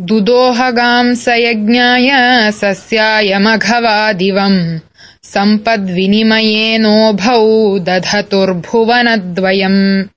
दुदोहगांसयज्ञाय सस्यायमघवादिवम् सम्पद्विनिमयेनोभौ दधतुर्भुवनद्वयम्।